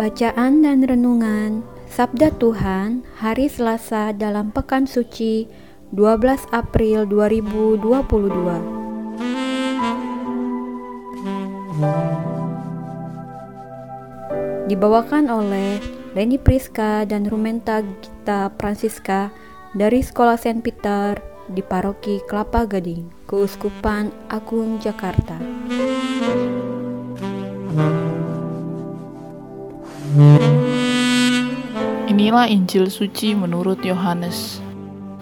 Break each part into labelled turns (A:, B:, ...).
A: Bacaan dan renungan Sabda Tuhan hari Selasa dalam Pekan Suci 12 April 2022. Dibawakan oleh Leni Priska dan Rumenta Gita Francisca dari Sekolah Saint Peter di Paroki Kelapa Gading, Keuskupan Agung Jakarta.
B: Inilah Injil suci menurut Yohanes.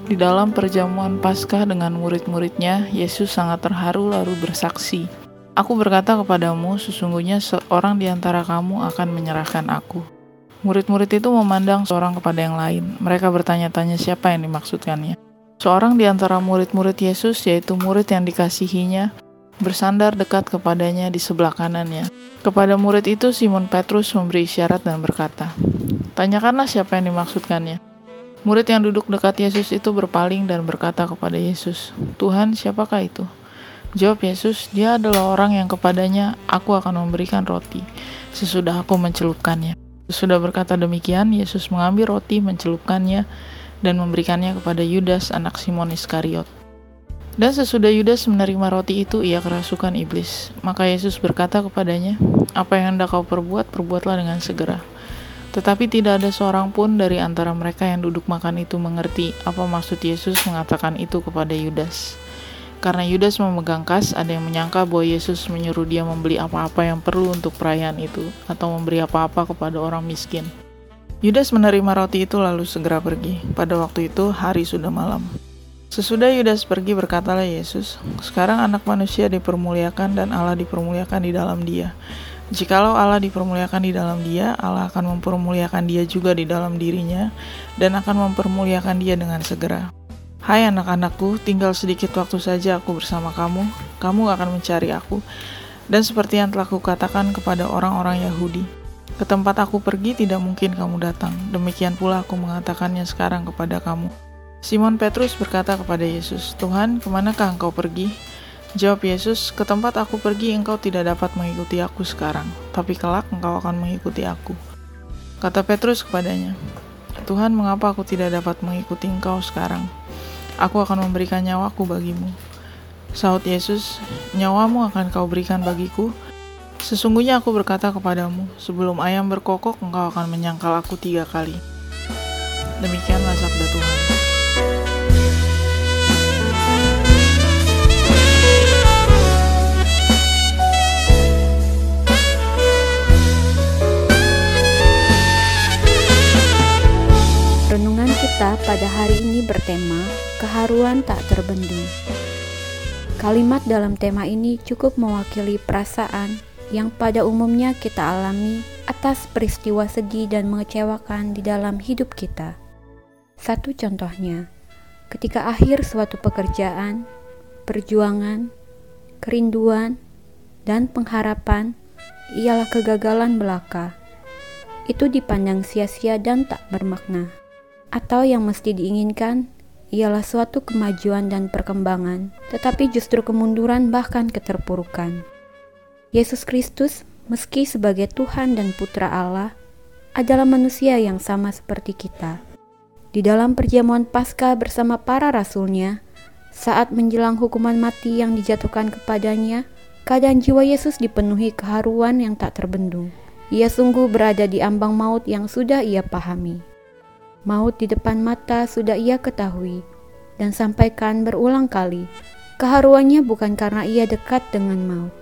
B: Di dalam perjamuan Paskah dengan murid-muridnya, Yesus sangat terharu lalu bersaksi, Aku berkata kepadamu, sesungguhnya seorang di antara kamu akan menyerahkan aku. Murid-murid itu memandang seorang kepada yang lain. Mereka bertanya-tanya siapa yang dimaksudkannya. Seorang di antara murid-murid Yesus, yaitu murid yang dikasihinya, bersandar dekat kepadanya di sebelah kanannya. Kepada murid itu, Simon Petrus memberi isyarat dan berkata, Tanyakanlah siapa yang dimaksudkannya. Murid yang duduk dekat Yesus itu berpaling dan berkata kepada Yesus, Tuhan, siapakah itu? Jawab Yesus, dia adalah orang yang kepadanya aku akan memberikan roti sesudah aku mencelupkannya. Sesudah berkata demikian, Yesus mengambil roti, mencelupkannya, dan memberikannya kepada Yudas anak Simon Iskariot. Dan sesudah Yudas menerima roti itu, ia kerasukan iblis. Maka Yesus berkata kepadanya, Apa yang hendak kau perbuat, perbuatlah dengan segera. Tetapi tidak ada seorang pun dari antara mereka yang duduk makan itu mengerti apa maksud Yesus mengatakan itu kepada Yudas. Karena Yudas memegang kas, ada yang menyangka bahwa Yesus menyuruh dia membeli apa-apa yang perlu untuk perayaan itu, atau memberi apa-apa kepada orang miskin. Yudas menerima roti itu lalu segera pergi. Pada waktu itu, hari sudah malam. Sesudah Yudas pergi, berkatalah Yesus, "Sekarang Anak Manusia dipermuliakan, dan Allah dipermuliakan di dalam Dia. Jikalau Allah dipermuliakan di dalam Dia, Allah akan mempermuliakan Dia juga di dalam dirinya, dan akan mempermuliakan Dia dengan segera." Hai anak-anakku, tinggal sedikit waktu saja aku bersama kamu. Kamu akan mencari aku. Dan seperti yang telah kukatakan kepada orang-orang Yahudi, ke tempat aku pergi tidak mungkin kamu datang. Demikian pula aku mengatakannya sekarang kepada kamu. Simon Petrus berkata kepada Yesus, Tuhan, ke manakah engkau pergi? Jawab Yesus, ke tempat aku pergi engkau tidak dapat mengikuti aku sekarang, tapi kelak engkau akan mengikuti aku. Kata Petrus kepadanya, Tuhan, mengapa aku tidak dapat mengikuti engkau sekarang? Aku akan memberikan nyawaku bagimu. Saud Yesus, nyawamu akan kau berikan bagiku. Sesungguhnya aku berkata kepadamu, sebelum ayam berkokok engkau akan menyangkal aku tiga kali. Demikianlah sabda Tuhan.
A: Bertema keharuan tak terbendung. Kalimat dalam tema ini cukup mewakili perasaan yang pada umumnya kita alami atas peristiwa sedih dan mengecewakan di dalam hidup kita. Satu contohnya, ketika akhir suatu pekerjaan, perjuangan, kerinduan, dan pengharapan ialah kegagalan belaka. Itu dipandang sia-sia dan tak bermakna atau yang mesti diinginkan ialah suatu kemajuan dan perkembangan, tetapi justru kemunduran bahkan keterpurukan. Yesus Kristus, meski sebagai Tuhan dan Putra Allah, adalah manusia yang sama seperti kita. Di dalam perjamuan Paskah bersama para rasulnya, saat menjelang hukuman mati yang dijatuhkan kepadanya, keadaan jiwa Yesus dipenuhi keharuan yang tak terbendung. Ia sungguh berada di ambang maut yang sudah ia pahami. Maut di depan mata sudah ia ketahui dan sampaikan berulang kali. Keharuannya bukan karena ia dekat dengan maut.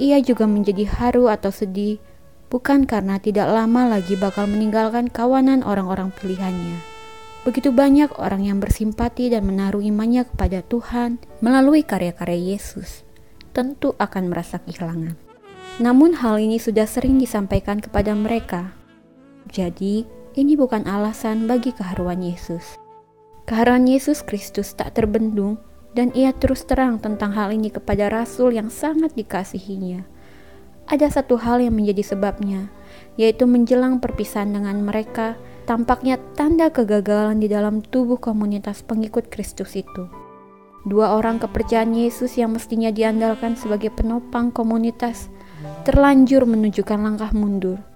A: Ia juga menjadi haru atau sedih bukan karena tidak lama lagi bakal meninggalkan kawanan orang-orang pilihannya, Begitu banyak orang yang bersimpati dan menaruh imannya kepada Tuhan melalui karya-karya Yesus, tentu akan merasa kehilangan. Namun hal ini sudah sering disampaikan kepada mereka. Jadi, ini bukan alasan bagi keharuan Yesus. Keharuan Yesus Kristus tak terbendung dan ia terus terang tentang hal ini kepada rasul yang sangat dikasihinya. Ada satu hal yang menjadi sebabnya, yaitu menjelang perpisahan dengan mereka, tampaknya tanda kegagalan di dalam tubuh komunitas pengikut Kristus itu. Dua orang kepercayaan Yesus yang mestinya diandalkan sebagai penopang komunitas terlanjur menunjukkan langkah mundur.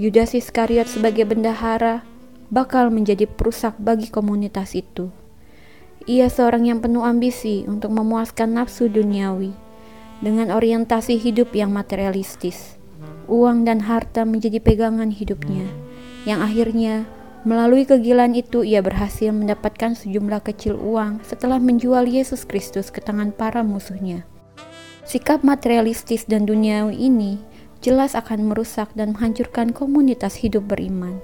A: Yudas Iskariot sebagai bendahara bakal menjadi perusak bagi komunitas itu. Ia seorang yang penuh ambisi untuk memuaskan nafsu duniawi dengan orientasi hidup yang materialistis. Uang dan harta menjadi pegangan hidupnya yang akhirnya melalui kegilaan itu ia berhasil mendapatkan sejumlah kecil uang setelah menjual Yesus Kristus ke tangan para musuhnya. Sikap materialistis dan duniawi ini jelas akan merusak dan menghancurkan komunitas hidup beriman.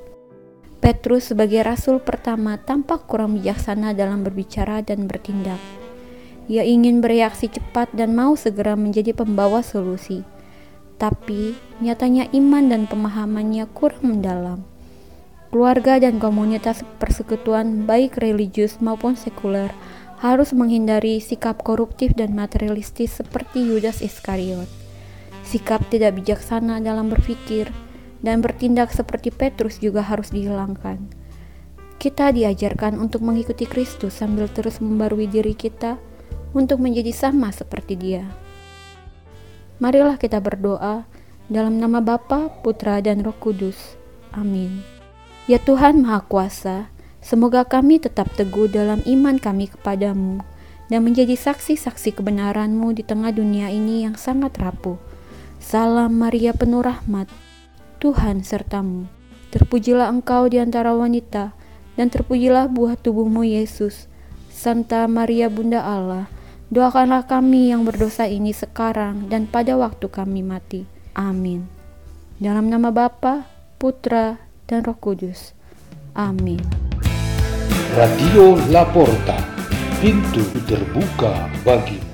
A: Petrus sebagai rasul pertama tampak kurang bijaksana dalam berbicara dan bertindak. Ia ingin bereaksi cepat dan mau segera menjadi pembawa solusi. Tapi nyatanya iman dan pemahamannya kurang mendalam Keluarga dan komunitas persekutuan baik religius maupun sekuler harus menghindari sikap koruptif dan materialistis seperti Yudas Iskariot. Sikap tidak bijaksana dalam berpikir dan bertindak seperti Petrus juga harus dihilangkan. Kita diajarkan untuk mengikuti Kristus sambil terus membarui diri kita untuk menjadi sama seperti Dia. Marilah kita berdoa dalam nama Bapa, Putra, dan Roh Kudus. Amin. Ya Tuhan Maha Kuasa, semoga kami tetap teguh dalam iman kami kepadamu dan menjadi saksi-saksi kebenaranmu di tengah dunia ini yang sangat rapuh. Salam Maria penuh rahmat, Tuhan sertamu. Terpujilah engkau di antara wanita, dan terpujilah buah tubuhmu Yesus. Santa Maria Bunda Allah, doakanlah kami yang berdosa ini sekarang dan pada waktu kami mati. Amin. Dalam nama Bapa, Putra, dan Roh Kudus. Amin.
C: Radio Laporta, pintu terbuka bagi